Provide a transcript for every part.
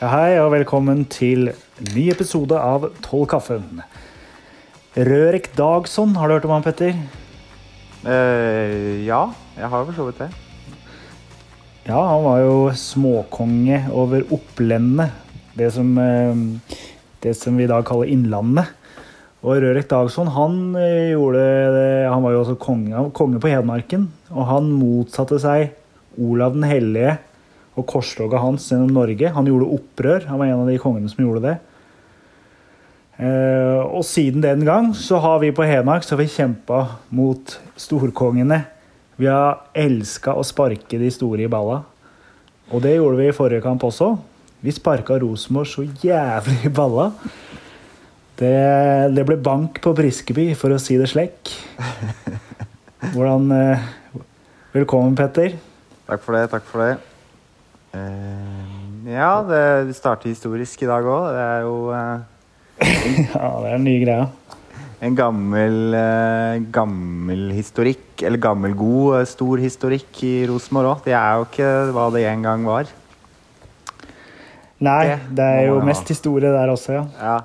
Ja, hei og velkommen til ny episode av Tolv kaffen. Rørik Dagsson, har du hørt om han, Petter? Eh, ja, jeg har for så vidt det. Ja, han var jo småkonge over Opplendet. Det som, eh, det som vi i dag kaller Innlandet. Og Rørik Dagsson han eh, gjorde Han var jo også konge, konge på Hedmarken. Og han motsatte seg Olav den hellige og korstoget hans gjennom Norge. Han gjorde opprør. Han var en av de kongene som gjorde det. Eh, og siden den gang så har vi på Hedmark så har vi kjempa mot storkongene. Vi har elska å sparke de store i balla. Og det gjorde vi i forrige kamp også. Vi sparka Rosenborg så jævlig i balla. Det, det ble bank på Briskeby, for å si det slekk. Hvordan eh, Velkommen, Petter. Takk for det. takk for det. Eh, ja, det starter historisk i dag òg. Det er jo eh, Ja, det er nye greia. en gammel, eh, gammel historikk, eller gammel, god, eh, stor historikk i Rosenborg òg. Det er jo ikke hva det en gang var. Nei, Det det er jo mest historie der også, ja. Ja,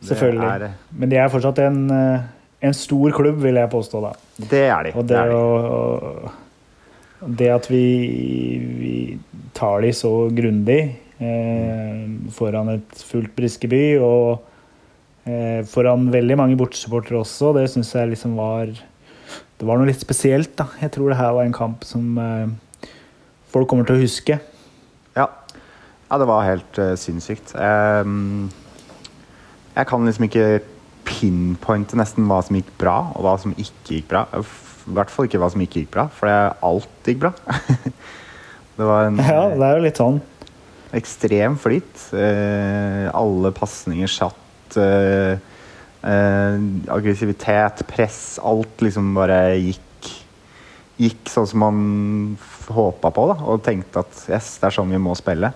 det Selvfølgelig. Men de er fortsatt en, en stor klubb, vil jeg påstå, da. Det er de. Og Det det, er de. å, det at vi, vi tar de så grundig eh, foran et fullt Briskeby og eh, foran veldig mange bortesupportere også, det syns jeg liksom var Det var noe litt spesielt, da. Jeg tror det her var en kamp som eh, folk kommer til å huske. Ja. ja, det var helt uh, sinnssykt. Um, jeg kan liksom ikke pinpointe nesten hva som gikk bra, og hva som ikke gikk bra. I hvert fall ikke hva som ikke gikk bra, for alt gikk bra. det var en Ja, det er jo litt sånn. ekstrem flyt. Eh, alle pasninger satt. eh, eh, aggressivitet, press. Alt liksom bare gikk Gikk sånn som man håpa på, da, og tenkte at yes, det er sånn vi må spille.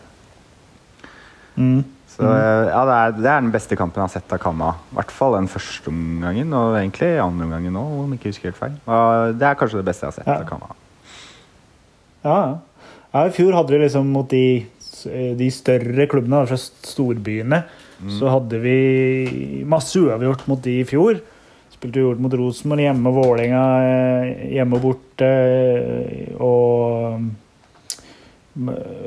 Mm. Så eh, ja, det er, det er den beste kampen jeg har sett av Kamma. I hvert fall den første omgangen, og egentlig andre omgangen òg, om jeg ikke husker helt feil. Og det er kanskje det beste jeg har sett Ja. av Kamma. Ja, ja. I fjor hadde vi liksom mot de, de større klubbene fra storbyene. Så hadde vi masse uavgjort mot de i fjor. Spilte uavgjort mot Rosenborg hjemme og Vålerenga eh, hjemme og borte. eh, Og mm,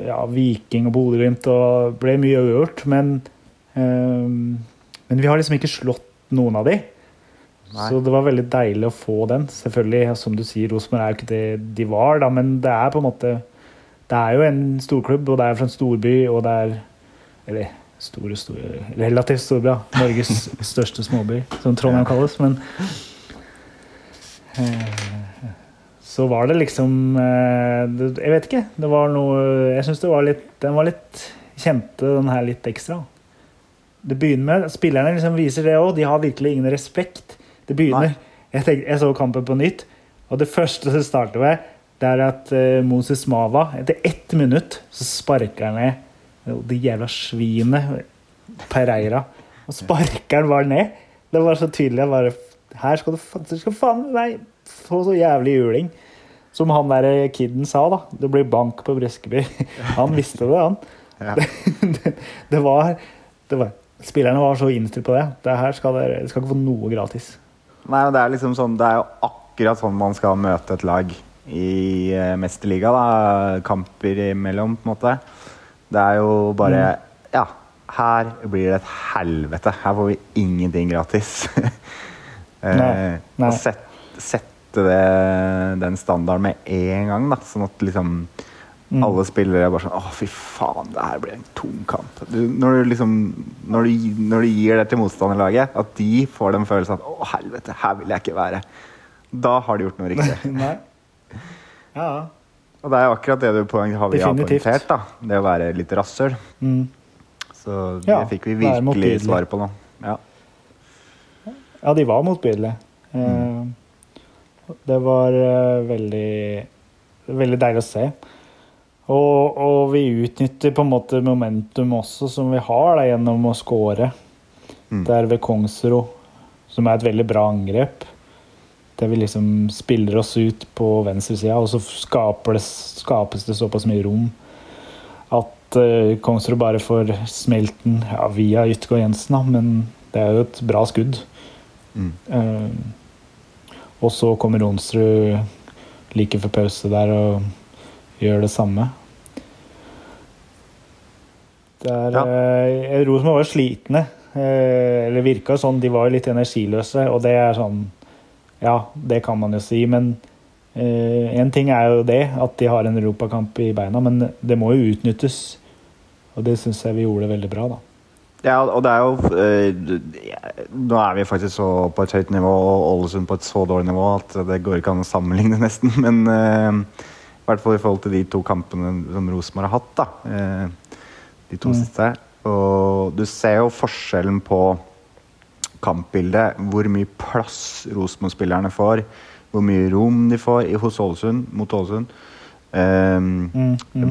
ja, Viking og Bodø-Glimt. Og ble mye uavgjort. Men, eh, men vi har liksom ikke slått noen av de. Nei. Så det var veldig deilig å få den. Selvfølgelig, som du sier, Rosenborg er jo ikke det de var, da, men det er på en måte Det er jo en storklubb, og det er fra en storby, og det er Eller store, store Relativt storby, ja. Norges største småby, som Trondheim kalles. Men eh, så var det liksom eh, Jeg vet ikke. Det var noe Jeg syns det var litt Den var litt Kjente den her litt ekstra. Det begynner med Spillerne liksom viser det òg. De har virkelig ingen respekt. Det begynner jeg, tenkte, jeg så kampen på nytt, og det første som starter med, det er at eh, Moses Mava Etter ett minutt så sparker han ned det jævla svinet Pereira. Og sparker han bare ned. Det var så tydelig. Jeg bare Her skal du, du skal faen meg få så jævlig juling. Som han der kiden sa, da. Det blir bank på Briskeby. Han visste det, han. Ja. det, det, var, det var Spillerne var så innstilt på det. Det her skal dere skal ikke få noe gratis. Nei, men det er liksom sånn Det er jo akkurat sånn man skal møte et lag i eh, Mesterliga, da. Kamper imellom, på en måte. Det er jo bare Ja, her blir det et helvete. Her får vi ingenting gratis. Eh, Nei, nei. Og set, sette det, den standarden med en gang, da. Sånn at liksom Mm. alle spillere er bare sånn Å, fy faen, det her blir en tung kamp. Du, når, du liksom, når, du, når du gir det til motstanderlaget, at de får den følelsen at å, helvete, her vil jeg ikke være. Da har de gjort noe riktig. Nei. Ja. Og det er akkurat det du poeng, har vi poengtert, da. Det å være litt rasshøl. Mm. Så det Ja, fikk vi virkelig svar på nå. Ja. Ja, de var motbydelige. Eh, Det var eh, veldig Veldig deilig å se. Og, og vi utnytter på en måte momentum også, som vi har da, gjennom å score. Mm. Der ved Kongsro, som er et veldig bra angrep. Der vi liksom spiller oss ut på venstresida, og så skaper det, skapes det såpass mye rom at uh, Kongsro bare får smelten ja, via Yttergård Jensen, da, men det er jo et bra skudd. Mm. Uh, og så kommer Ronsrud like før pause der og gjør det samme. Det er, Ja. uh, Rosenborg var slitne. Uh, eller virka sånn. De var litt energiløse, og det er sånn Ja, det kan man jo si, men én ting er jo det, at de har en europakamp i beina, men det må jo utnyttes. Og det syns jeg vi gjorde veldig bra, da. Ja, og det er jo eh, Nå er vi faktisk så på et høyt nivå, og Ålesund på et så dårlig nivå at det går ikke an å sammenligne, nesten. Men uh, i hvert fall i forhold til de to kampene som Rosenborg har hatt, da. eh, de to Mm. siste. Og du ser jo forskjellen på kampbildet. Hvor mye plass Rosenborg-spillerne får. Hvor mye rom de får hos Ålesund, mot Ålesund. Um, Mm, mm.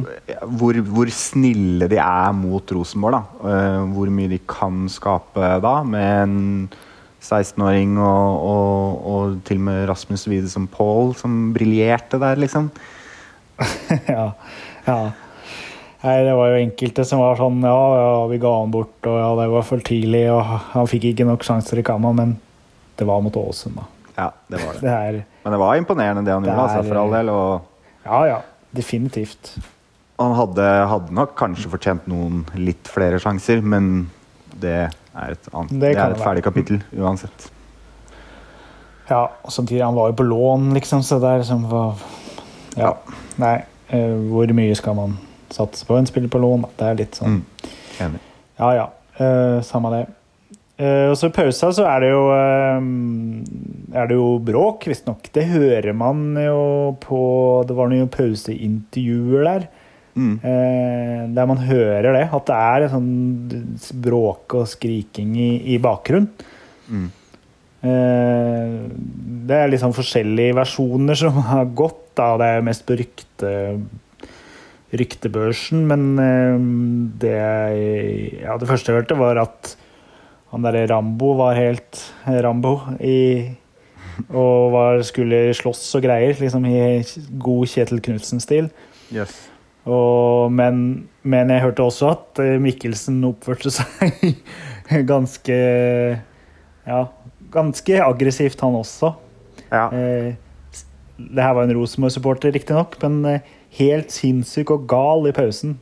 hvor, hvor snille de er mot Rosenborg. Eh, hvor mye de kan skape da, med en 16-åring og, og, og til og med Rasmus Wiede som Paul, som briljerte der, liksom. ja. ja. Nei, det var jo enkelte som var sånn Ja, ja, vi ga han bort, og ja, det var for tidlig, og han fikk ikke nok sjanser i Kama, men det var mot Ålesund, da. Ja, det var det. Det er Men det var imponerende, det han Det gjorde, altså, for all del. Og Ja, ja. Definitivt. han hadde, hadde nok kanskje fortjent noen litt flere sjanser, men det er et, annet, Det det er et ferdig kapittel uansett. Ja, og samtidig, han var jo på lån, liksom, så det er liksom var Ja. Nei, eh, hvor mye skal man satse på en spiller på lån? Det er litt sånn Mm. Enig. Ja, ja. Eh, samme det. Eh, og så i pausa så er det jo uh, er det jo bråk, visstnok. Det hører man jo på Det var noen pauseintervjuer der. Mm. Uh, der man hører det. At det er sånn bråk og skriking i, i bakgrunnen. Mm. Det er liksom forskjellige versjoner som har gått. Da. Det er mest på rykte, ryktebørsen, men det, ja, det første jeg hørte, var at han derre Rambo var helt Rambo i Og var, skulle slåss og greier, liksom i god Kjetil Knutsen-stil. Yes. Og, men, men jeg hørte også at eh, Mikkelsen oppførte seg ganske Ja, ganske aggressivt, han også. Ja. Eh, det her var en Rosenborg-supporter, riktignok, men eh, helt sinnssyk og gal i pausen.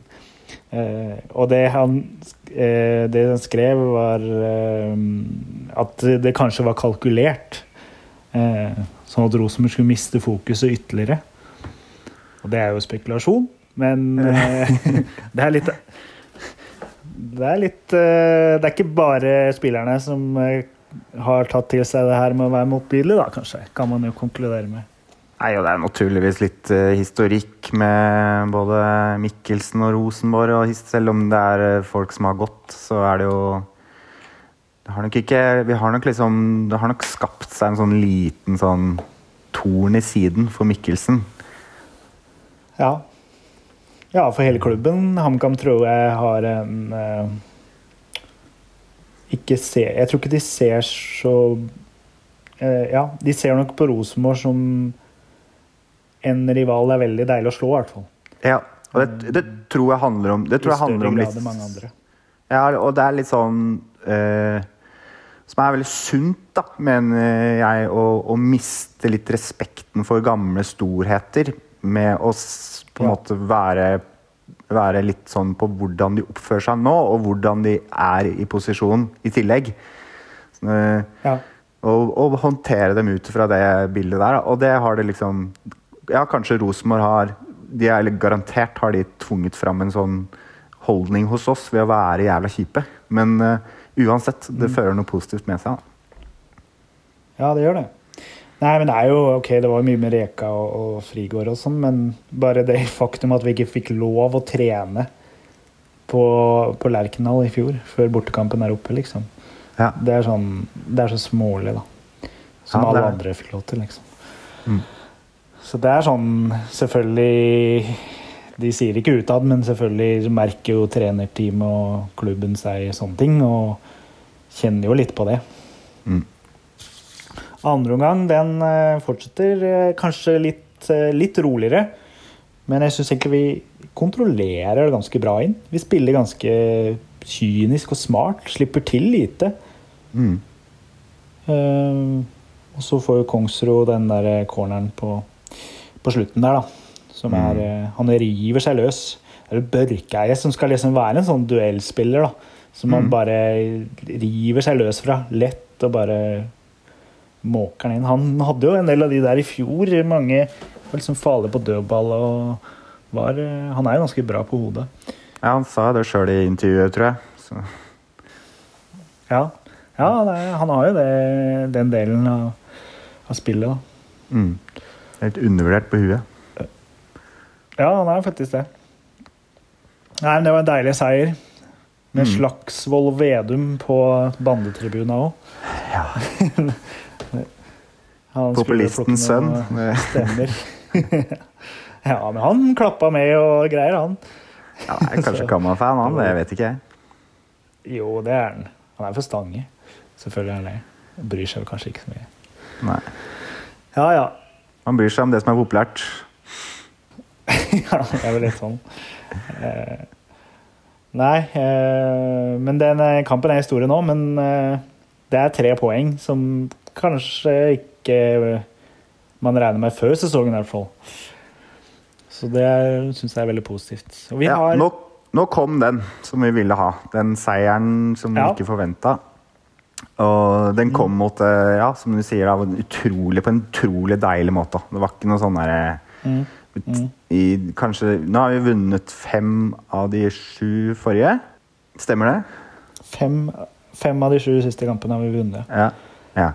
Eh, og det han, eh, det den skrev, var eh, at det kanskje var kalkulert. Eh, sånn at Rosenborg skulle miste fokuset ytterligere. Og det er jo spekulasjon, men eh, det er litt Det er litt eh, Det er ikke bare spillerne som eh, har tatt til seg det her med å være motbydelig, da, kanskje. Kan man jo konkludere med. Nei, og Det er naturligvis litt uh, historikk med både Mikkelsen og Rosenborg. Og selv om det er uh, folk som har gått, så er det jo det har nok ikke, vi har nok liksom, det har nok skapt seg en sånn liten sånn torn i siden for Mikkelsen. Ja. ja, for hele klubben. HamKam tror jeg har en uh, ikke se, Jeg tror ikke de ser så Ja, de ser nok på Rosenborg som en rival det er veldig deilig å slå, i hvert fall. Ja, og det, det tror jeg handler om Det tror jeg handler om litt. Ja, og det er litt sånn eh, Som er veldig sunt, da, mener jeg, å, å miste litt respekten for gamle storheter med å på en Ja. måte være, være litt sånn på hvordan de oppfører seg nå, og hvordan de er i posisjon i tillegg. Så, eh, Ja. og, og håndtere dem ut fra det bildet der. Og det har det liksom Ja, kanskje Rosenborg har de er, Garantert har de tvunget fram en sånn holdning hos oss ved å være jævla kjipe. Men uh, uansett, det fører noe positivt med seg. Da. Ja, det gjør det. Nei, men det er jo ok, det var jo mye med Reka og, og Frigård og sånn, men bare det faktum at vi ikke fikk lov å trene på, på Lerkendal i fjor, før bortekampen er oppe, liksom. Ja. Det er sånn Det er så smålig, da. Som Ja, alle andre fikk lov til, liksom. Mm. Så det er sånn Selvfølgelig De sier ikke utad, men selvfølgelig merker jo trenerteamet og klubben seg sånne ting, og kjenner jo litt på det. Mm. Andre omgang den eh, fortsetter eh, kanskje litt, eh, litt roligere. Men jeg syns egentlig vi kontrollerer det ganske bra inn. Vi spiller ganske kynisk og smart. Slipper til lite. Mm. Uh, og så får jo Kongsro den der corneren på, på slutten der, da. Som er mm. Han river seg løs. Det er Børkeie som skal liksom være en sånn duellspiller, da. Som man Mm. bare river seg løs fra. Lett og bare måker den inn. Han hadde jo en del av de der i fjor. Mange var liksom farlige på dødball og var eh, Han er jo ganske bra på hodet. Ja, han sa det sjøl i intervjuet, tror jeg. Så, Ja, ja er, han har jo det, den delen av, av spillet, da. mm. Helt undervurdert på huet. Ja, han er faktisk det. Nei, men Det var en deilig seier. Med Mm. Slagsvold Vedum på bandetribuna òg. Ja. Populistens sønn. Stemmer. ja, men han klappa med og greier, han. Ja, jeg er kanskje Kamma-fan, han. Det vet ikke jeg. Jo, det er han. Han er for Stange. Selvfølgelig er han det. Bryr seg kanskje ikke så mye. Nei. Ja, ja. Man bryr seg om det som er populært. ja, det er vel litt sånn. Eh, nei, eh, men den eh, kampen er historie nå. Men eh, det er tre poeng som kanskje ikke eh, man regner med før sesongen, i hvert fall. Så det syns jeg er veldig positivt. Og vi Ja, har nå, nå kom den som vi ville ha. Den seieren som vi Ja. ikke forventa. Og den kom mot, eh, ja, som du sier, da, utrolig, på en utrolig deilig måte. Det var ikke noe sånn derre Mm. Kanskje Nå har vi vunnet fem av de sju forrige. Stemmer det? fem, fem av de sju siste kampene har vi vunnet. Ja. ja.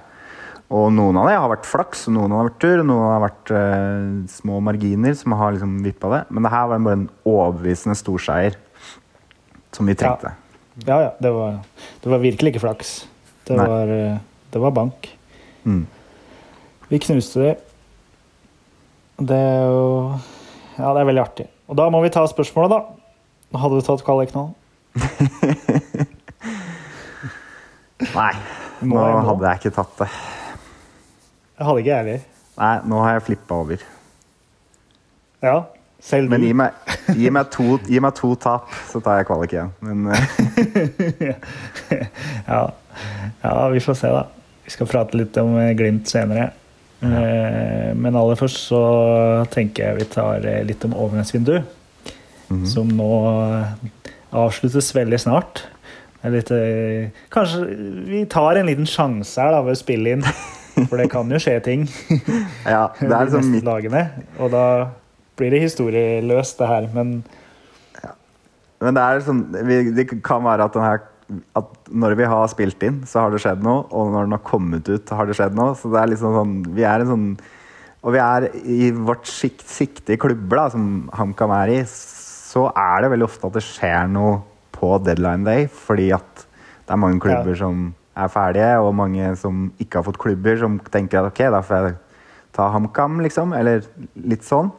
Og noen av det har vært flaks, og noen har vært tur, og noen har vært uh, små marginer som har liksom vippa det. Men det her var bare en overbevisende storseier som vi trengte. Ja, ja. Det var, det var virkelig ikke flaks. Det Nei. var, eh, det var bank. Mm. Vi knuste de. Det er jo Ja, det er veldig artig. Og da må vi ta spørsmålet, da. Hadde du tatt kvaliken? Nei, Må nå jeg hadde jeg ikke tatt det. Jeg hadde ikke jeg heller. Nei, nå har jeg flippa over. Ja, selv Men du. gi meg, gi meg, to, gi meg to tap, så tar jeg kvalik igjen. Men eh, Ja. Ja, vi får se, da. Vi skal prate litt om eh, Glimt senere. Ja. Men aller først så tenker jeg vi tar eh, litt om overgangsvindu. -hmm. Som nå eh, avsluttes veldig snart. Litt, eh, kanskje vi tar en liten sjanse her da, ved å spille inn. For det kan jo skje ting ja, det er liksom neste mitt dagene. Og da blir det historieløst, det her. Men Men det er sånn Det kan være at, den her, at når vi har spilt inn, så har det skjedd noe. Og når den har kommet ut, har det skjedd noe. Så det er liksom sånn Vi er en sånn Og vi er i vårt sikt, sikte i klubber, da, som HamKam er i, så er det veldig ofte at det skjer noe på deadline day. Fordi at det er mange klubber Ja. som er ferdige, og mange som ikke har fått klubber, som tenker at ok, da får jeg ta HamKam, liksom. Eller litt sånn.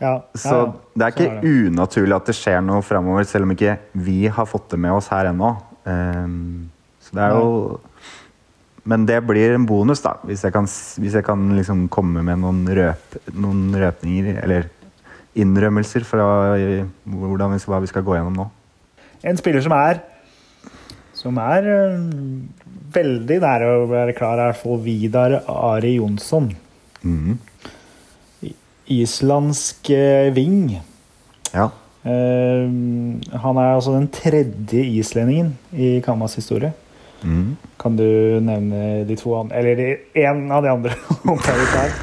Ja. Så ja, ja. det er ikke er det. unaturlig at det skjer noe framover, selv om ikke vi har fått det med oss her ennå. Um, så det er jo Men det blir en bonus, da, hvis jeg kan, hvis jeg kan liksom komme med noen, røp, noen røpninger, eller innrømmelser fra eh, hvordan hva vi skal gå gjennom nå. En spiller som er som er øh, veldig nære å være klar, er Vidar Ari Jonsson. Mhm. Islandsk øh, ving. Ja. Eh, han er altså den tredje islendingen i Kamas historie. Mm. Kan du nevne de to andre Eller én av de andre. her.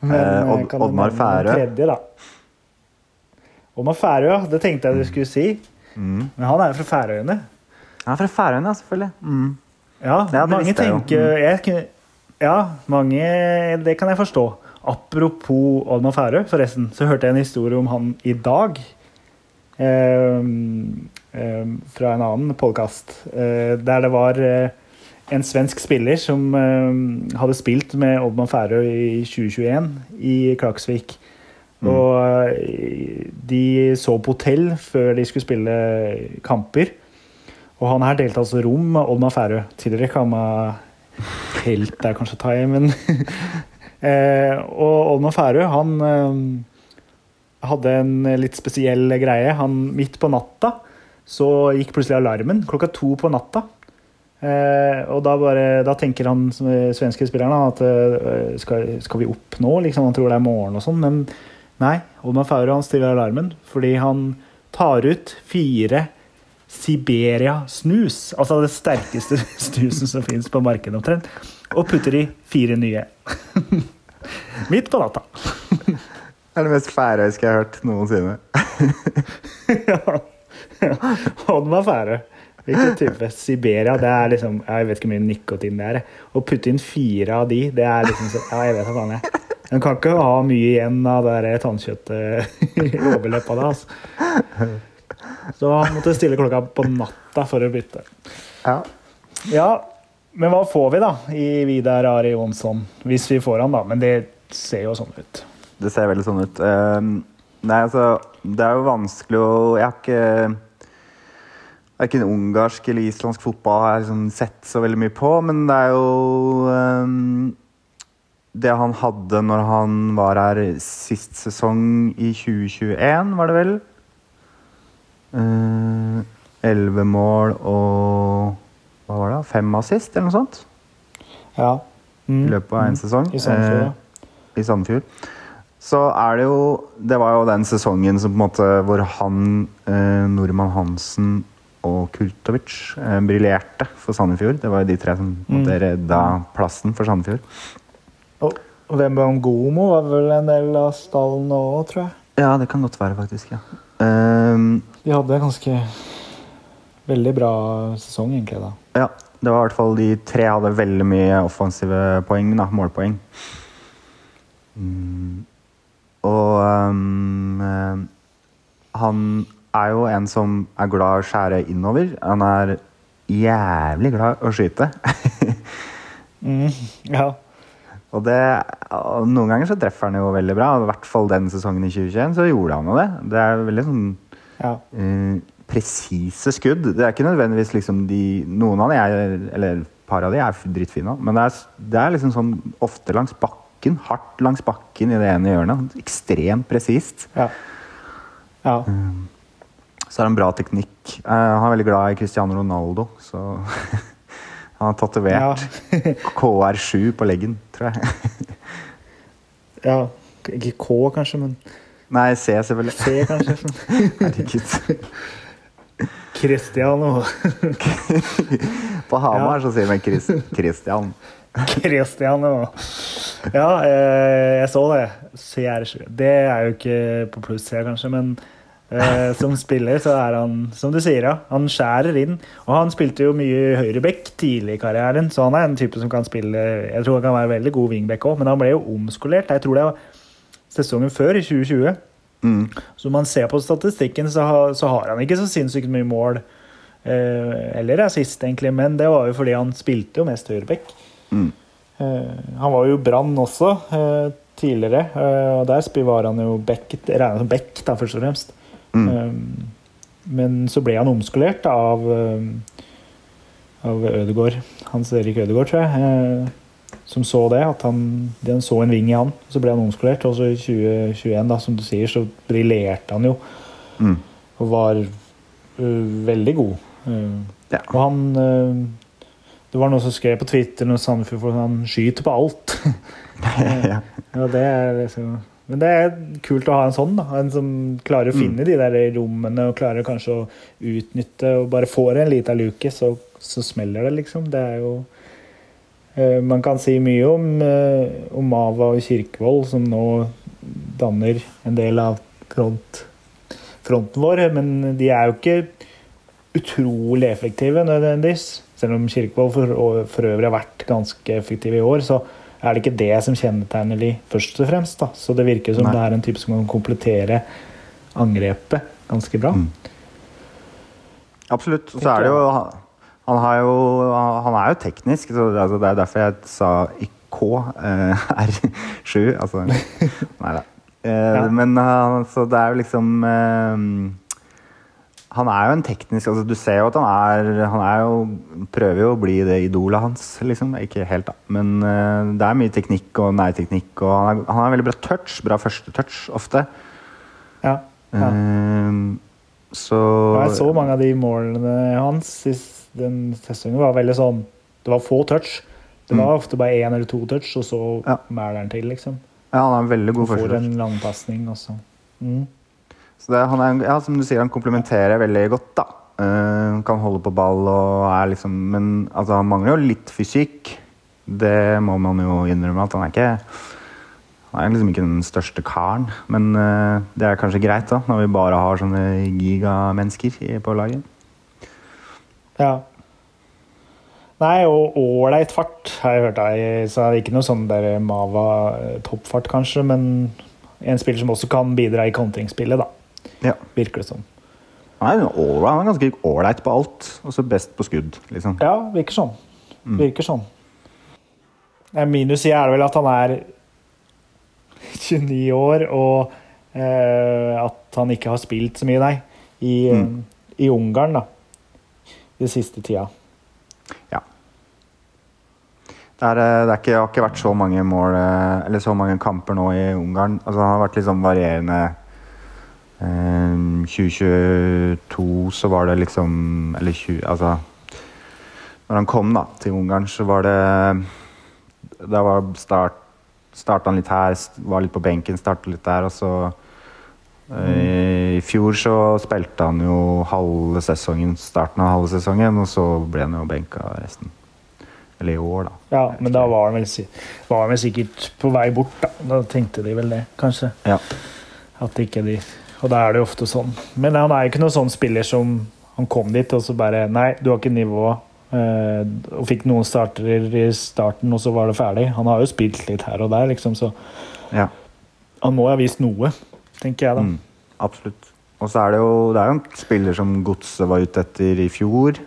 Men, Eh, Odd- kan du Oddmar Færø. Tredje, da? Oddmar Færø, ja. Det tenkte jeg du skulle si. Mm. Men han er jo fra Færøyene. Han er fra Færøyene, selvfølgelig. Mm. Ja, det mange tenker jeg Ja, mange Det kan jeg forstå. Apropos Oddmar Færø, forresten, så hørte jeg en historie om han i dag. Eh, fra en annen podkast. der det var eh, en svensk spiller som ehm, hadde spilt med Oddmar Færø i 2021 i Klaksvik. Mm. Og eh, de så på hotell før de skulle spille kamper. Og han her delte altså rom med Oddmar Færø. Tidligere Kamma helt er kanskje å ta i, men eh, Og Olmar Færø, han hadde en litt spesiell greie. Han, midt på natta så gikk plutselig alarmen klokka to på natta. Eh, og da, bare, da tenker han svenske spilleren at eh, skal, skal vi opp nå? Liksom, han tror det er morgen og sånn. Men nei, Olmar Faure han stiller alarmen fordi han tar ut fire Siberia snus, altså det sterkeste snusen som fins på markedet omtrent, og putter i fire nye. Midt på natta. Det er det mest færøyske jeg har hørt noensinne. ja. Oddmar Færøy. Hvilken type? Siberia, det er liksom Jeg vet ikke hvor mye nikotin det er. Å putte inn fire av de, det er liksom så, Ja, jeg vet hva faen, jeg. man kan ikke ha mye igjen av det tannkjøttet i overleppa da, altså. Så han måtte stille klokka på natta for å bytte. Ja. Ja, men hva får vi da i Vidar Ari Jonsson? Hvis vi får han, da. Men det ser jo sånn ut. Det ser veldig sånn ut. Ehm, nei, altså Det er jo vanskelig å Jeg har ikke Verken ungarsk eller islandsk fotball har jeg liksom sett så veldig mye på, men det er jo ehm, Det han hadde når han var her sist sesong i 2021, var det vel? Elleve mål og Hva var det? Fem assist, eller noe sånt? Ja. Mm. I løpet av en sesong. I Sandefjord. Eh, I Sandefjord. Så er det jo Det var jo den sesongen som på en måte hvor han, eh, Nordmann Hansen og Kultovic eh, briljerte for Sandefjord. Det var jo de tre som på en måte Mm. redda plassen for Sandefjord. Og og Wemba Ngomo var vel en del av stallen òg, tror jeg. Ja, det kan godt være, faktisk. ja. Ehm, De hadde en ganske veldig bra sesong, egentlig. da. ja, det var i hvert fall de tre hadde veldig mye offensive poeng, da, målpoeng. Mm. Og ehm, han er jo en som er glad i å skjære innover. Han er jævlig glad i å skyte. Mm. Ja. Og det, noen ganger så treffer han jo veldig bra. I hvert fall den sesongen i 2021 så gjorde han jo det. Det er veldig sånn ja. eh, presise skudd. Det er ikke nødvendigvis liksom de Noen av de er, eller et par av de er drittfine, men det er, det er liksom sånn ofte langs bakken. Hardt langs bakken i det ene hjørnet. Ekstremt presist. Ja. ja. Så har han bra teknikk. Eh, han er veldig glad i Cristiano Ronaldo, så han har tatovert Ja. KR7 på leggen, tror jeg. ja. Ikke K, kanskje, men Nei, C, selvfølgelig. C, kanskje. Herregud. Cristiano. På Hamar så sier man Kristian Kristian Cristiano. Ja, eh, jeg så det. CR7. Det er jo ikke på plussida, kanskje, men eh, som spiller så er han, som du sier, ja, han skjærer inn. Og han spilte jo mye høyreback tidlig i karrieren, så han er en type som kan spille Jeg tror han kan være veldig god wingback òg, men han ble jo omskolert. Jeg tror det var sesongen før, i 2020. Mm. Så man ser på statistikken, så har, så har han ikke så sinnssykt mye mål. Eh, eller assist, egentlig, men det var jo fordi han spilte jo mest høyreback. Mm. Eh, han var jo Brann også eh, tidligere, eh, og der var han jo back, regnet som back, da, først og fremst. Mm. Eh, men så ble han omskolert av, eh, av Ødegård. Hans Erik Ødegård, tror jeg. Som så det, at han, den så en ving i han. Så ble han omskolert. Og så i 2021, da, som du sier, så briljerte han jo. Mm. Og var uh, veldig god. Uh, Ja. og han uh, Det var noen som skrev på Twitter når Sandefjord for han skyter på alt. ja. ja, det er liksom Men det er kult å ha en sånn. da En som klarer å Mm. finne de der rommene og klarer kanskje å utnytte og bare får en liten luke, så, så smeller det, liksom. Det er jo Man kan si mye om, eh, om Mava og Kirkevold, som nå danner en del av front, fronten vår, men de er jo ikke utrolig effektive nødvendigvis. Selv om Kirkevold for, for øvrig har vært ganske effektiv i år, så er det ikke det som kjennetegner de først og fremst. da. Så det virker som Nei. det er en type som kan komplettere angrepet ganske bra. Mm. Absolutt. Så er det jo Han, har jo, han er jo teknisk, så det, altså, det er derfor jeg sa IK eh, R7. Altså Nei da. Eh, Ja. Men han- så det er jo liksom eh, Han er jo en teknisk altså Du ser jo at han er Han er jo, prøver jo å bli det idolet hans, liksom. Ikke helt, da. Men det er mye teknikk og nærteknikk, og han, er, han har veldig bra touch. Bra første touch, ofte. Ja. ja. Så jeg så mange av de målene hans sist den sesongen var veldig sånn Det var få touch. Det var ofte bare én eller to touch, og så Mm. Ja. mæler han til, liksom. Ja, han er en veldig god får førstetouch. en langpasning, også. mm. Så det, han er, ja, som du sier, han komplementerer veldig godt, da. Uh, kan holde på ball og er liksom Men altså, han mangler jo litt fysikk. Det må man jo innrømme at han er ikke Han er liksom ikke den største karen. Men uh, det er kanskje greit, da, når vi bare har sånne gigamennesker på laget. Ja. Nei, og ålreit fart har jeg hørt deg, så det ikke noe sånn der Mava-toppfart, kanskje, men en spiller som også kan bidra i kontringsspillet, da, Ja. virker det som. Han er, han er ganske ålreit på alt, og så best på skudd, liksom. Ja, virker sånn. Virker sånn. Minus i er vel at han er 29 år, og eh, at han ikke har spilt så mye, nei, i, eh, Mm. i Ungarn, da. Den siste tida. Ja. Det, er, eh, det er ikke, har ikke vært så mange mål eh, Eller så mange kamper nå i Ungarn. Altså, det har vært litt sånn varierende. Eh, 2022 så var det liksom Eller 20, altså Når han kom da til Ungarn, så var det Da var start Starta han litt her, var litt på benken, starta litt der, og så eh, I fjor så spilte han jo halve sesongen, starten av halve sesongen, og så ble han jo benka resten. Eller i år, da. Ja, men da var han vel, var han vel sikkert på vei bort, da. Da tenkte de vel det, kanskje. Ja. At ikke de Og da er det jo ofte sånn. Men han er jo ikke noen sånn spiller som Han kom dit, og så bare Nei, du har ikke nivå. eh, og fikk noen starter i starten, og så var det ferdig. Han har jo spilt litt her og der, liksom, så ja. han må ha vist noe, tenker jeg da. Mm, absolutt. Og så er det jo det er jo en spiller som Godset var ute etter i fjor.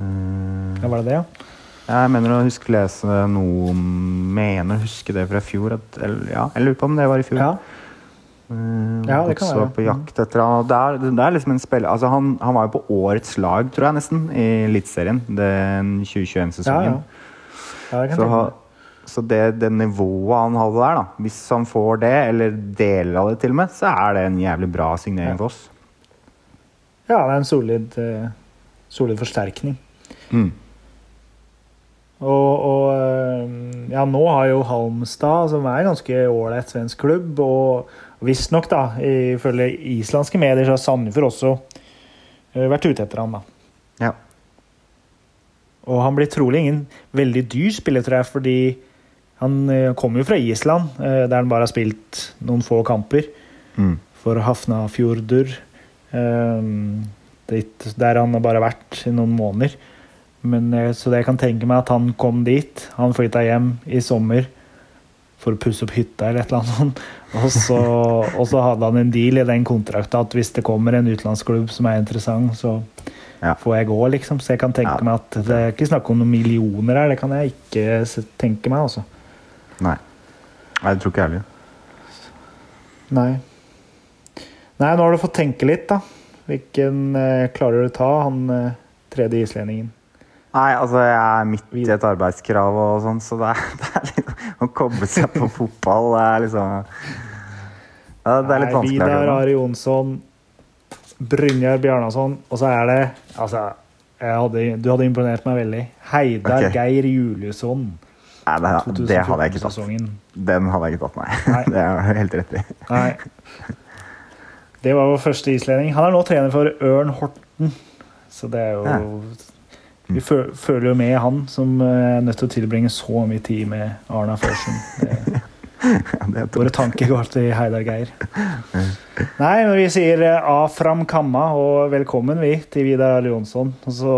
Uh, Ja, var det det, ja? Jeg mener å huske lese noe Mener å huske det fra i fjor. At, eller, ja, jeg lurer på om det var i fjor. Ja, Uh, Ja, det kan være. på jakt etter han. Det er, det er liksom en spiller altså han, han var jo på årets lag, tror jeg nesten, i Eliteserien den 2021-sesongen. ja. ja kan Så, ha. Så det, det nivået han hadde der, da, hvis han får det, eller deler av det til og med, så er det en jævlig bra signering for oss. Ja, det er en solid, uh, solid forsterkning. Mm. Og, og eh, ja, nå har jo Halmstad, som er en ganske ålreit svensk klubb, og visstnok, da, ifølge islandske medier, så har Sandefjord også eh, vært ute etter han, da. Ja. Og han blir trolig ingen veldig dyr spiller, tror jeg, fordi han eh, kommer jo fra Island, eh, der han bare har spilt noen få kamper Mm. for Hafnafjordur. Um, der han har bare vært i noen måneder. Men, eh, så det jeg kan tenke meg at han kom dit. Han flytta hjem i sommer for å pusse opp hytta eller et eller annet. Og så, og så hadde han en deal i den kontrakta at hvis det kommer en utenlandsklubb som er interessant, så Ja. får jeg gå, liksom. Så jeg kan tenke Ja. meg at det er ikke snakk om noen millioner her. Det kan jeg ikke tenke meg, altså. Nei. Nei, det tror ikke jeg heller. Nei. Nei, nå har du fått tenke litt, da. Hvilken eh, klarer du å ta, han eh, tredje islendingen? Nei, altså jeg er midt i et arbeidskrav og sånn, så det er, det er litt Å koble seg på fotball det er liksom ja, Det er litt vanskelig. Vidar. Ari Jonsson, Brynjar Bjarnason, og så er det Altså, hadde, du hadde imponert meg veldig. Heidar okay. Geir Juliusson. Nei, det, det hadde jeg ikke tatt. Den hadde jeg ikke tatt, nei. Nei. Det er helt rett i. Nei. Det var vår første islending. Han er nå trener for Ørn Horten. Så det er jo Ja. Vi føler jo med han som eh, er nødt til å tilbringe så mye tid med Arna Førsen. Det- Ja, Våre tanker går til Heidar Geir. Nei, men vi sier eh, A fram kamma og velkommen vi til Vidar Arle Jonsson. Og så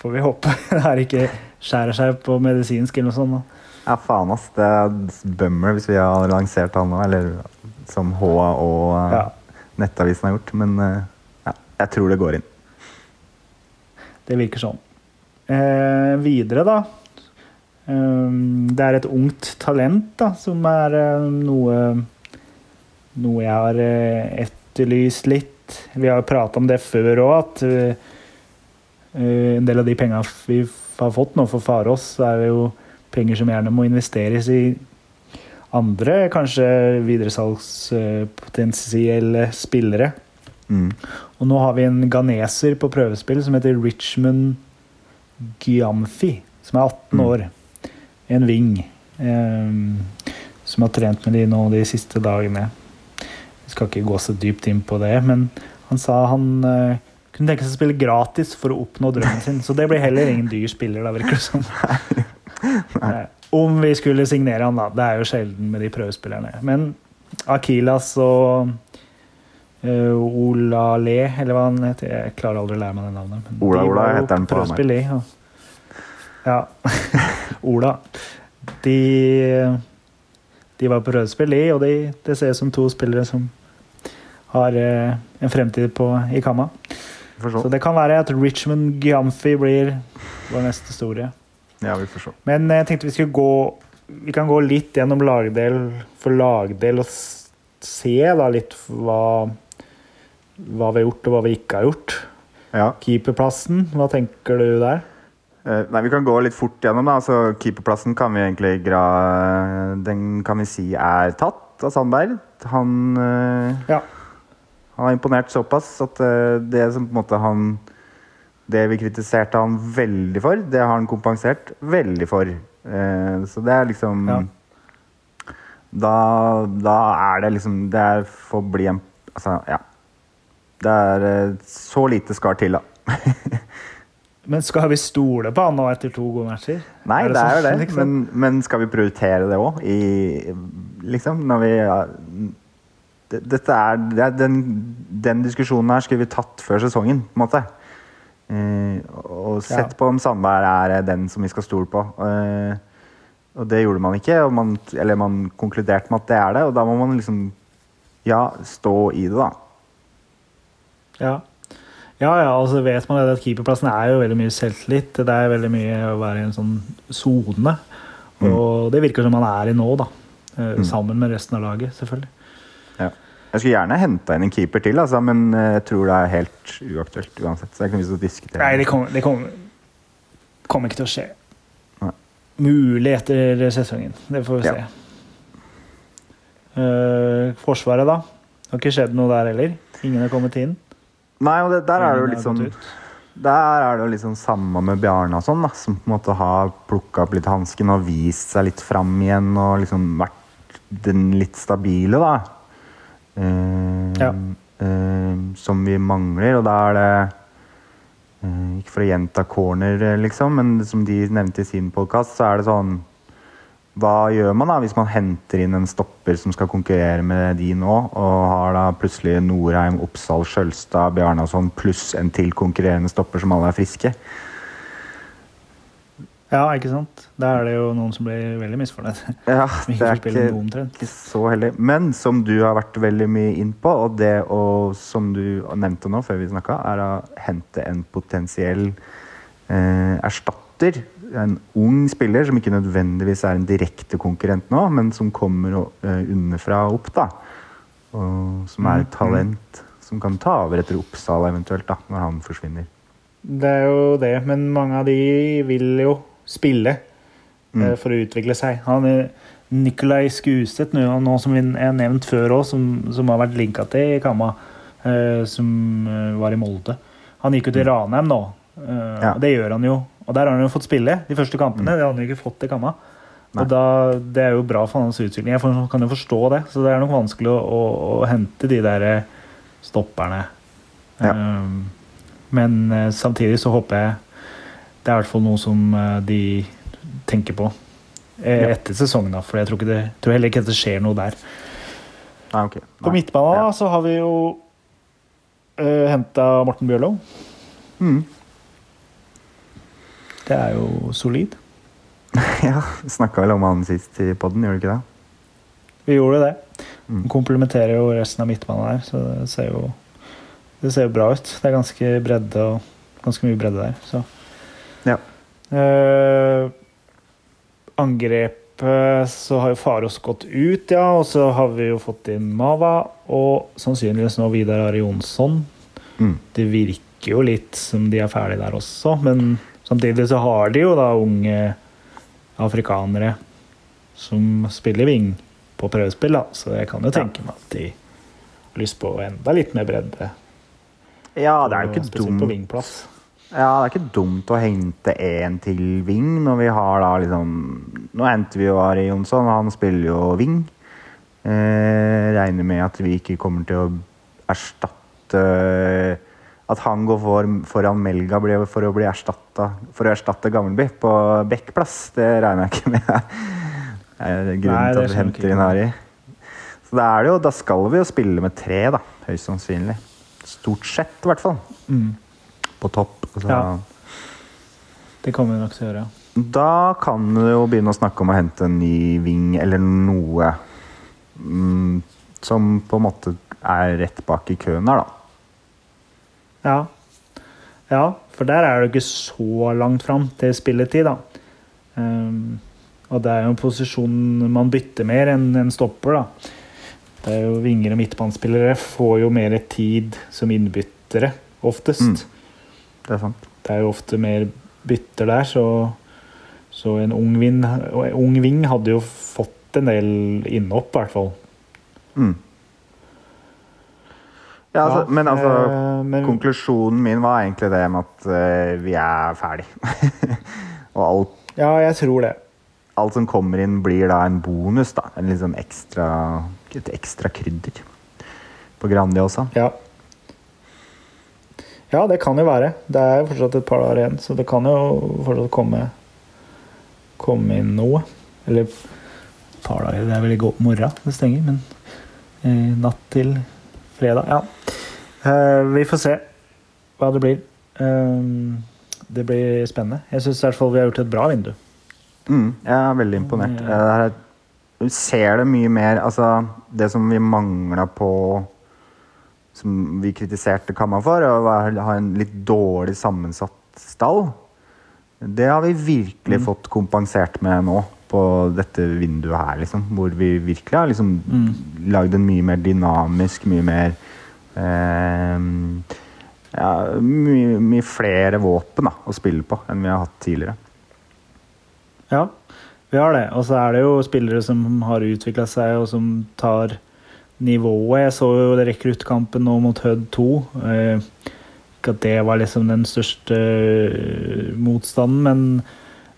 får vi håpe det her ikke skjærer seg på medisinsk eller noe sånt. da. Ja, faen, ass. Det er bummer hvis vi har lansert han nå, eller som H og uh, Ja. Nettavisen har gjort. Men uh, ja, jeg tror det går inn. Det virker sånn. Eh, videre, da. Um, det er et ungt talent da, som er eh, noe Noe jeg har eh, etterlyst litt. Vi har prata om det før òg, at eh, eh, en del av de penga vi har fått nå for Farås, er jo penger som gjerne må investeres i andre kanskje videresalgspotensielle spillere. Mm. Og nå har vi en ganeser på prøvespill som heter Richmond Gyamfi, som er 18 Mm. år. En wing. ehm, som har trent med de nå de siste dagene. Vi skal ikke gå så dypt inn på det, men han sa han eh, kunne tenke seg å spille gratis for å oppnå drømmen sin. Så det blir heller ingen dyr spiller, da, virker det som. Om vi skulle signere han, da. Det er jo sjelden med de prøvespillerne. Men Akilas og uh, Ola Le, eller hva han heter Jeg klarer aldri å lære meg det navnet. men Ola de Ola heter han på prøvespill, ja. Ola. De, de var på prøvespill, de, og de, det ser ut som to spillere som har eh, en fremtid på, i Kamma. Så det kan være at Richmond Giamfi blir vår neste store. Ja, vi får se. Men jeg tenkte vi skulle gå Vi kan gå litt gjennom lagdel for lagdel og se da litt hva hva vi har gjort og hva vi ikke har gjort. Ja. Keeperplassen, hva tenker du der? Eh, nei, Vi kan gå litt fort gjennom. da, altså Keeperplassen kan vi egentlig gra Den kan vi si er tatt av Sandberg. Han, eh, Ja. han har imponert såpass at eh, det som på en måte han Det vi kritiserte han veldig for, det har han kompensert veldig for. Eh, så det er liksom Ja. da, da er det liksom Det er får bli en Altså, ja. Det er eh, Så lite skal til, da. Men skal vi stole på han nå etter to gode matcher? Nei, det, det, er jo det. liksom? Men, men skal vi prioritere det òg? Liksom, når vi ja, Dette er, det er den, den diskusjonen her skulle vi tatt før sesongen, på en måte. Eh, og sett på om Sandberg er den som vi skal stole på. Eh, og det gjorde man ikke. Og man, eller man konkluderte med at det er det, og da må man liksom Ja, stå i det, da. Ja. ja, ja, altså vet man at keeperplassen er jo veldig mye selvtillit. Det er veldig mye å være i en sånn sone. Og det virker som man er i nå, da. Eh, Mm. Sammen med resten av laget, selvfølgelig. Jeg skulle gjerne henta inn en keeper til, altså, men eh, jeg tror det er helt uaktuelt uansett. Så det er ikke noe vits å diskutere. Nei, det kommer det kommer kommer ikke til å skje. Nei. Mulig etter sesongen. Det får vi Ja. se. Eh, forsvaret, da? Det har ikke skjedd noe der heller? Ingen har kommet inn? Nei, og det, der er det jo litt sånn. Der er det jo sånn samme med Bjarne og sånn, da, som på en måte har plukka opp litt hansken og vist seg litt fram igjen og liksom vært den litt stabile, da. Eh, Ja. eh, som vi mangler, og da er det eh, Ikke for å gjenta corner, eh, liksom, men som de nevnte i sin podkast, så er det sånn hva gjør man da hvis man henter inn en stopper som skal konkurrere med de nå, og har da plutselig Norheim, Oppsal, Skjølstad, Bjarnason pluss en til konkurrerende stopper som alle er friske? Ja, ikke sant? Da er det jo noen som blir veldig misfornøyd. Ja, det er ikke, ikke så heldig. Men som du har vært veldig mye inn på, og det og som du nevnte nå før vi snakka, er å hente en potensiell eh, erstatter. En ung spiller som ikke nødvendigvis er en direkte konkurrent nå, men som kommer eh, underfra og opp, da. Og som er et Mm, talent som kan ta over etter Oppsal eventuelt, da, når han forsvinner. Det er jo det, men mange av de vil jo spille Mm. uh, for å utvikle seg. Han Nikolai Skuset, nå, som vi er nevnt før òg, som, som har vært linka til Kamma, uh, som eh, var i Molde. Han gikk jo til Ranheim nå. Eh, Mm. Ja. og Det gjør han jo. Og der har han jo fått spille de første kampene. Det hadde han jo ikke fått til Kamma. Mm. Nei. Og da, Det er jo bra for hans utvikling. Jeg kan jo forstå det. Så det er nok vanskelig å, å, å hente de der eh, stopperne. Ja. Um, men eh, samtidig så håper jeg det er i hvert fall noe som eh, de tenker på eh, etter sesongen. da, For jeg tror, ikke det, tror heller ikke at det skjer noe der. Nei, ok. På midtbanen Ja. så har vi jo uh, henta Morten Bjørlo. Mm. Det er jo solid. Ja, snakka vel om han sist i poden, gjorde vi ikke det? Vi gjorde det. Mm. Komplementerer jo resten av midtbanen der, så det ser jo det ser jo bra ut. Det er ganske bredde og ganske mye bredde der. Så. Ja. Eh, angrepet så har jo Faros gått ut, ja. Og så har vi jo fått inn Mava og sannsynligvis nå Vidar Ari Jonsson. Mm. Det virker jo litt som de er ferdige der også, men samtidig så har de jo da unge afrikanere som spiller wing. på prøvespill, da. så jeg kan jo tenke meg at de har lyst på enda litt mer bredde. Ja, det er jo ikke Spesielt på dumt. Ja, det er ikke dumt å hente én til wing når vi har da liksom Nå endte vi jo Ari Jonsson, han spiller jo wing. Eh, regner med at vi ikke kommer til å erstatte At han går for, foran Melga blir- for å bli erstatta For å erstatte Gammelby på Bekkplass, Det regner jeg ikke med. Det er Nei, grunnen det til at vi henter inn. Ari. Så da, er det jo, da skal vi jo spille med tre, da. Høyst sannsynlig. Stort sett, i hvert fall. Mm. På topp. Så. Ja. Det kommer vi nok til å gjøre. Da kan du jo begynne å snakke om å hente en ny ving eller noe mm, som på en måte er rett bak i køen her, da. Ja. ja, for der er det ikke så langt fram til spilletid, da. Um, og det er jo en posisjon man bytter mer enn en stopper, da. Det er jo Vinger og midtbanespillere får jo mer tid som innbyttere, oftest. Mm. Det er sant. Det er jo ofte mer bytter der, så, så en ung, ving, ung ving hadde jo fått en del innhopp, i hvert fall. Mm. Ja, altså, men altså eh, men- Konklusjonen min var egentlig det med at eh, vi er ferdig. Og alt, Ja, jeg tror det. alt som kommer inn, blir da en bonus. da. En liksom ekstra, et ekstra krydder på Grandiosa. Ja. Ja, det kan jo være. Det er jo fortsatt et par dager igjen, så det kan jo fortsatt komme, komme inn noe. Eller et par dager, det er vel i morra, morgen det stenger, men eh, natt til fredag, ja. Eh, vi får se hva det blir. Eh, det blir spennende. Jeg syns i hvert fall vi har gjort et bra vindu. Mm, jeg er veldig imponert. Mm. Eh, ser det mye mer Altså, det som vi mangla på Som vi kritiserte Kamma for, å ha en litt dårlig sammensatt stall. Det har vi virkelig Mm. fått kompensert med nå, på dette vinduet her, liksom. Hvor vi virkelig har liksom Mm. lagd en mye mer dynamisk, mye mer eh, ja, mye, mye flere våpen da, å spille på enn vi har hatt tidligere. Ja, vi har det. Og så er det jo spillere som har utvikla seg, og som tar nivået. Jeg så jo rekruttkampen nå mot Hødd 2. Eh, ikke at det var liksom den største eh, motstanden, men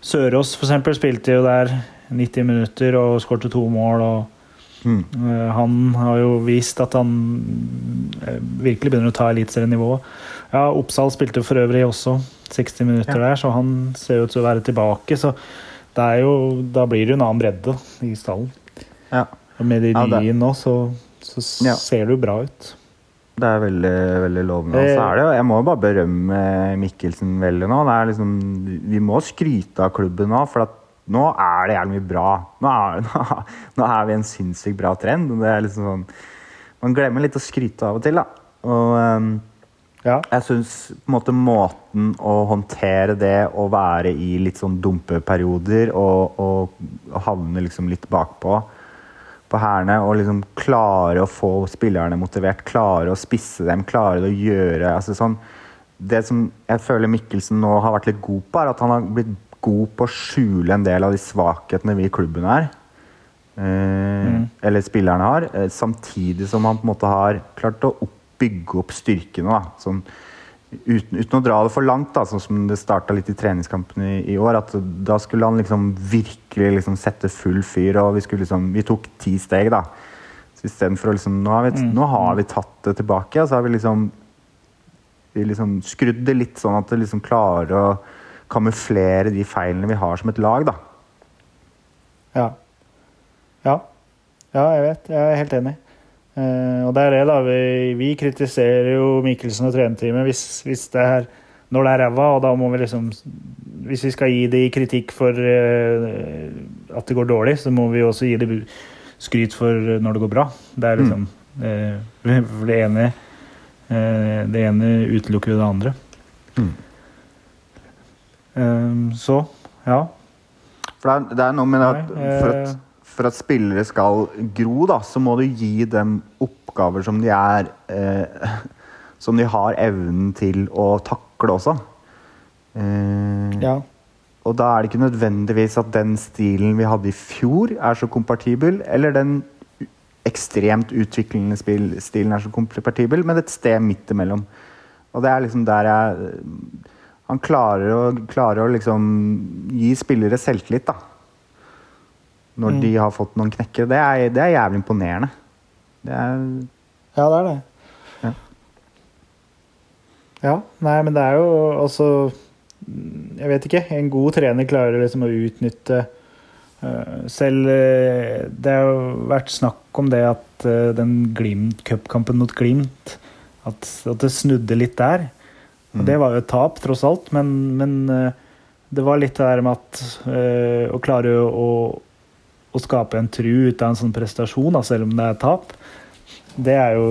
Sørås eksempel spilte jo der 90 minutter og skårte to mål. og Mm. Eh, Han har jo vist at han virkelig begynner å ta eliteserienivået. Ja, Oppsal spilte for øvrig også 60 minutter Ja. der, så han ser ut til å være tilbake. Så det er jo, da blir det jo en annen bredde i stallen. Ja. Og med de nye ja, nå, så, så Ja. ser det jo bra ut. Det er veldig, veldig lovende. Og så er det jo, jeg må bare berømme Mikkelsen veldig nå. Det er liksom, vi må skryte av klubben nå, for at nå er det jævlig mye bra. Nå er, nå, nå er vi en sinnssykt bra trend. det er liksom sånn, Man glemmer litt å skryte av og til, da. Og um, Ja. jeg syns måte måten å håndtere det å være i litt sånn dumpeperioder og, og, og havne liksom litt bakpå på hærene og liksom klare å få spillerne motivert, klare å spisse dem, klare å gjøre altså sånn, Det som jeg føler Mikkelsen nå har vært litt god på, er at han har blitt god på å skjule en del av de svakhetene vi i klubben er. Eh, Eller spillerne har. Eh, samtidig som han på en måte har klart å bygge opp styrkene. Da. Sånn, uten, uten å dra det for langt, da, sånn som det starta litt i treningskampen i, i år. at Da skulle han liksom virkelig liksom sette full fyr, og vi, skulle liksom, vi tok ti steg. da. Så istedenfor å liksom nå har, vi, nå har vi tatt det tilbake, og så har vi liksom vi liksom skrudd det litt sånn at det liksom klarer å kamuflere de feilene vi har som et lag, da. Ja. Ja, ja jeg vet. Jeg er helt enig. Eh, og det er det, da. Vi, vi kritiserer jo Mikkelsen og trenerteamet hvis, hvis det er når det er ræva, og da må vi liksom Hvis vi skal gi de kritikk for eh, at det går dårlig, så må vi også gi de skryt for når det går bra. Det er liksom eh, For det ene eh, Det ene utelukker jo det andre. Mm. Eh, så, ja. For det er, det er noe med at for, eh. at for at spillere skal gro, da, så må du gi dem oppgaver som de er eh, Som de har evnen til å takle også. Eh, ja. Og da er det ikke nødvendigvis at den stilen vi hadde i fjor, er så kompatibel, eller den ekstremt utviklende stilen er så kompatibel, men et sted midt imellom. Og det er liksom der jeg Han klarer å, klarer å liksom gi spillere selvtillit, da. Når Mm. de har fått noen knekker. Det er, det er jævlig imponerende. Det er Ja, det er det. Ja. Ja, nei, men det er jo altså Jeg vet ikke. En god trener klarer liksom å utnytte eh, Selv eh, Det har jo vært snakk om det at eh, den Glimt, cupkampen mot Glimt at, at det snudde litt der. Og Mm. det var jo et tap, tross alt, men, men det var litt det der med at øh, å klare å, å skape en tru ut av en sånn prestasjon, da, selv om det er tap, det er jo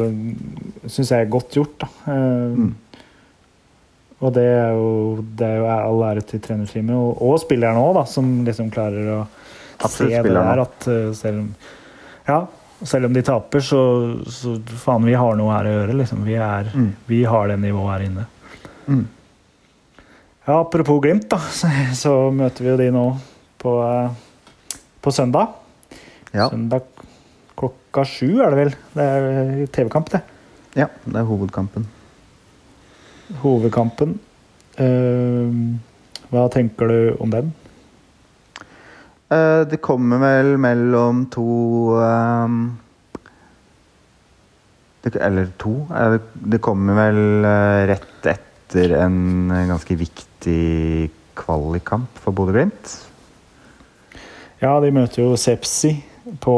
Syns jeg er godt gjort, da. Eh, Mm. Og det er jo, det er jo all ære til trenerteamet og, og spillerne òg, da, som liksom klarer å Absolutt se det der at eh, selv om Ja, selv om de taper, så, så faen, vi har noe her å gjøre, liksom. Vi, er, Mm. vi har det nivået her inne. Mm. Ja, apropos Glimt, da, så, så møter vi jo de nå på, eh, på søndag. Ja. Søndag klokka sju er det vel. Det er eh, TV-kamp, det. ja, det er hovedkampen. Hovedkampen. Uh, hva tenker du om den? Uh, det kommer vel mellom to um, det, Eller to. Eh, det, kommer vel rett etter en ganske viktig kvalikkamp for Bodø-Glimt. Ja, de møter jo Sepsi på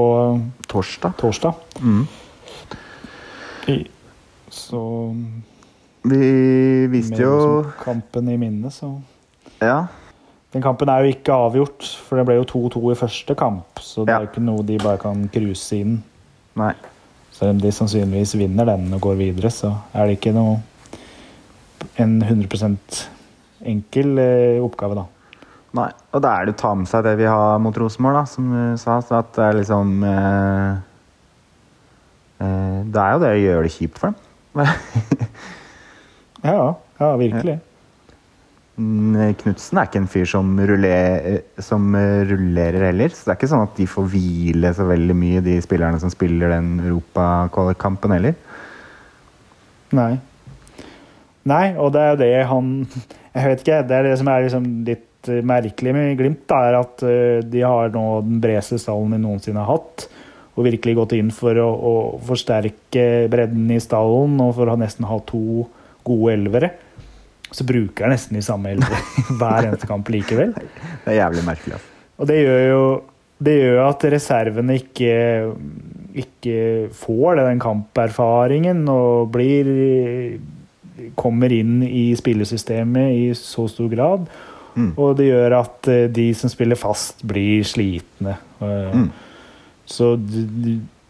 Torsdag. torsdag. Mm. I- Så Vi visste jo kampen i minne, så Ja. Den kampen er jo ikke avgjort, for det ble jo 2-2 i første kamp. Så det Ja. er jo ikke noe de bare kan cruise inn. Nei. Selv om de sannsynligvis vinner den og går videre, så er det ikke noe en 100 enkel eh, oppgave, da. Nei. Og da er det å ta med seg det vi har mot Rosenborg, da, som du sa. Så at det er liksom eh, eh, Det er jo det å gjøre det kjipt for dem. Ja, ja, virkelig. Mm, Knutsen er ikke en fyr som, ruller, som eh, rullerer heller. Så det er ikke sånn at de får hvile så veldig mye, de spillerne som spiller den europakampen heller. Nei. Nei, og det er jo det han Jeg vet ikke. Det er det som er liksom litt merkelig med Glimt, er at eh, de har nå den bredeste stallen de noensinne har hatt. Og virkelig gått inn for å, å forsterke bredden i stallen og for å nesten ha to gode elvere. Så bruker jeg nesten de samme elvere hver eneste kamp likevel. Det er jævlig merkelig. Altså. Og det gjør jo det gjør at reservene ikke, ikke får den kamperfaringen og blir kommer inn i spillesystemet i så stor grad. Mm. Og det gjør at eh, de som spiller fast, blir slitne. Eh, Mm. Så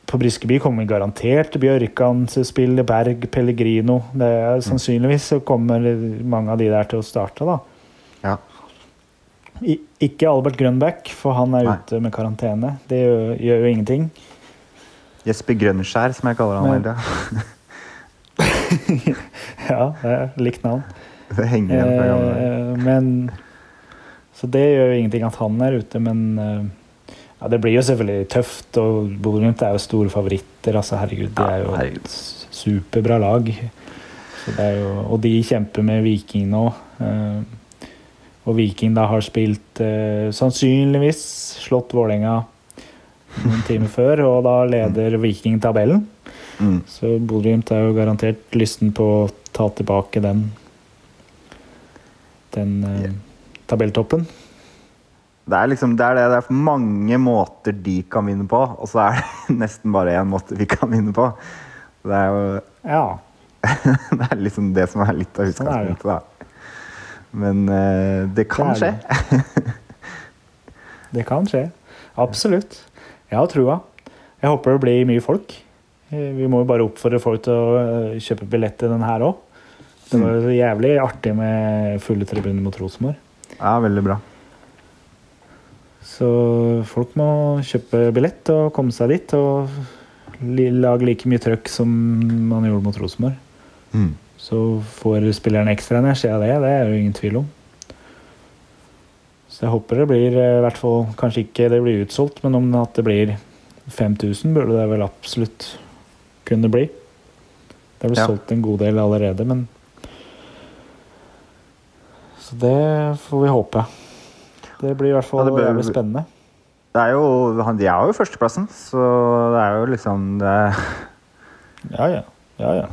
på Briskeby kommer garantert Bjørkan til å spille, Berg, Pellegrino. Det er, sannsynligvis så kommer mange av de der til å starte, da. Ja. I, ikke Albert Grønbæk, for han er Nei. ute med karantene. Det gjør, gjør jo ingenting. Jesper Grønskjær, som jeg kaller han hele. Ja, det er likt navn. Det henger igjen fra gamle. Eh, men Så det gjør jo ingenting at han er ute, men eh, ja, det blir jo selvfølgelig tøft. Og Bodø-Glimt er jo store favoritter. Altså, herregud, de er jo et superbra lag. Så det jo, og de kjemper med Viking nå. eh, og Viking da har spilt eh, sannsynligvis slått Vålerenga noen timer før, og da leder Viking tabellen. Mm. Så Bodø-Glimt er jo garantert lysten på å ta tilbake den den eh, tabelltoppen. Det er liksom det er det. Det er mange måter de kan vinne på, og så er det nesten bare én måte vi kan vinne på. Det er jo Ja. det er liksom det som er litt av Sånn utgangspunktet, da. Men uh, det kan Det skje. Det kan skje. Absolutt. Jeg har trua. Jeg håper det blir mye folk. Eh, Vi må jo bare oppfordre folk til å eh, kjøpe billett til den her òg. Det var jo jævlig artig med fulle tribuner mot Rosenborg. Ja, veldig bra. Så folk må kjøpe billett og komme seg dit. Og lage like mye trøkk som man gjorde mot Rosenborg. Mm. Så får spilleren ekstra energi av det. Det er jo ingen tvil om. Så jeg håper det blir eh, i hvert fall Kanskje ikke det blir utsolgt, men om at det blir 5000 burde det vel absolutt kunne bli. Det er vel Ja. solgt en god del allerede, men Så det får vi håpe. Det blir i hvert fall Ja, det bør- jævlig spennende. Det er jo, han- de er jo førsteplassen, så det er jo liksom det, Ja, ja. ja, ja.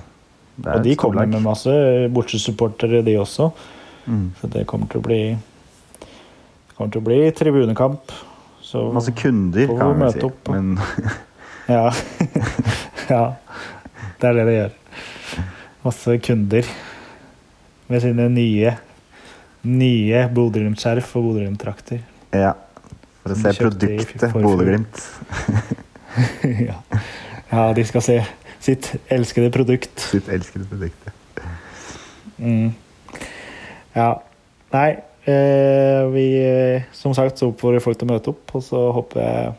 det Og de kommer med masse bortesupportere, de også. Mm. Så det kommer til å bli kommer til å bli tribunekamp. Så Masse kunder, kan vi si. opp. Men Ja. ja. Det er det det gjør. Masse kunder med sine nye nye Bodø-Glimt-skjerf og Bodø-Glimt-trakter. ja. For å se produktet. Bodø-Glimt. ja. ja, de skal se sitt elskede produkt. Sitt elskede produkt. Mm. Ja. Nei, eh, vi eh, Som sagt så oppfordrer folk til å møte opp, og så håper jeg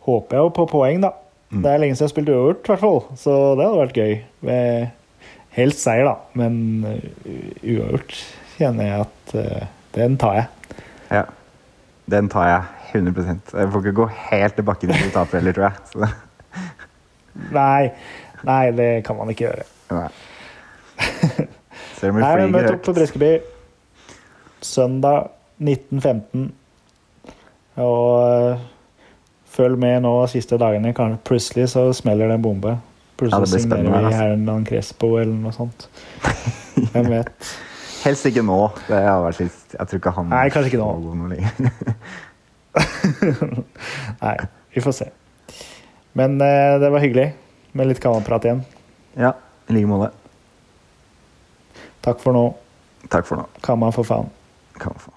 Håper jeg jo på poeng, da. Mm. Det er lenge siden jeg har spilt uavgjort, i hvert fall. Så det hadde vært gøy. Med helst seier, da. Men eh, uavgjort kjenner jeg at uh, den tar jeg. Ja. Den tar jeg 100% Jeg får ikke gå helt til bakken hvis du taper heller, tror jeg. Så, Nei, nei, det kan man ikke gjøre. nei. Selv om vi møtte opp på. Briskeby søndag 1915. Og eh, følg med nå siste dagene. Plutselig så smeller det en bombe. Plutselig ja, signerer vi her Hernan Crespo eller noe sånt. Hvem vet. Helst ikke nå. Det har vært litt Jeg tror ikke han Nei, kanskje ikke nå. noe lenger. Nei, vi får se. Men eh, det var hyggelig med litt kammerprat igjen. Ja, i like måte. Takk for nå. Takk for nå. Kamma for faen. Kan man få.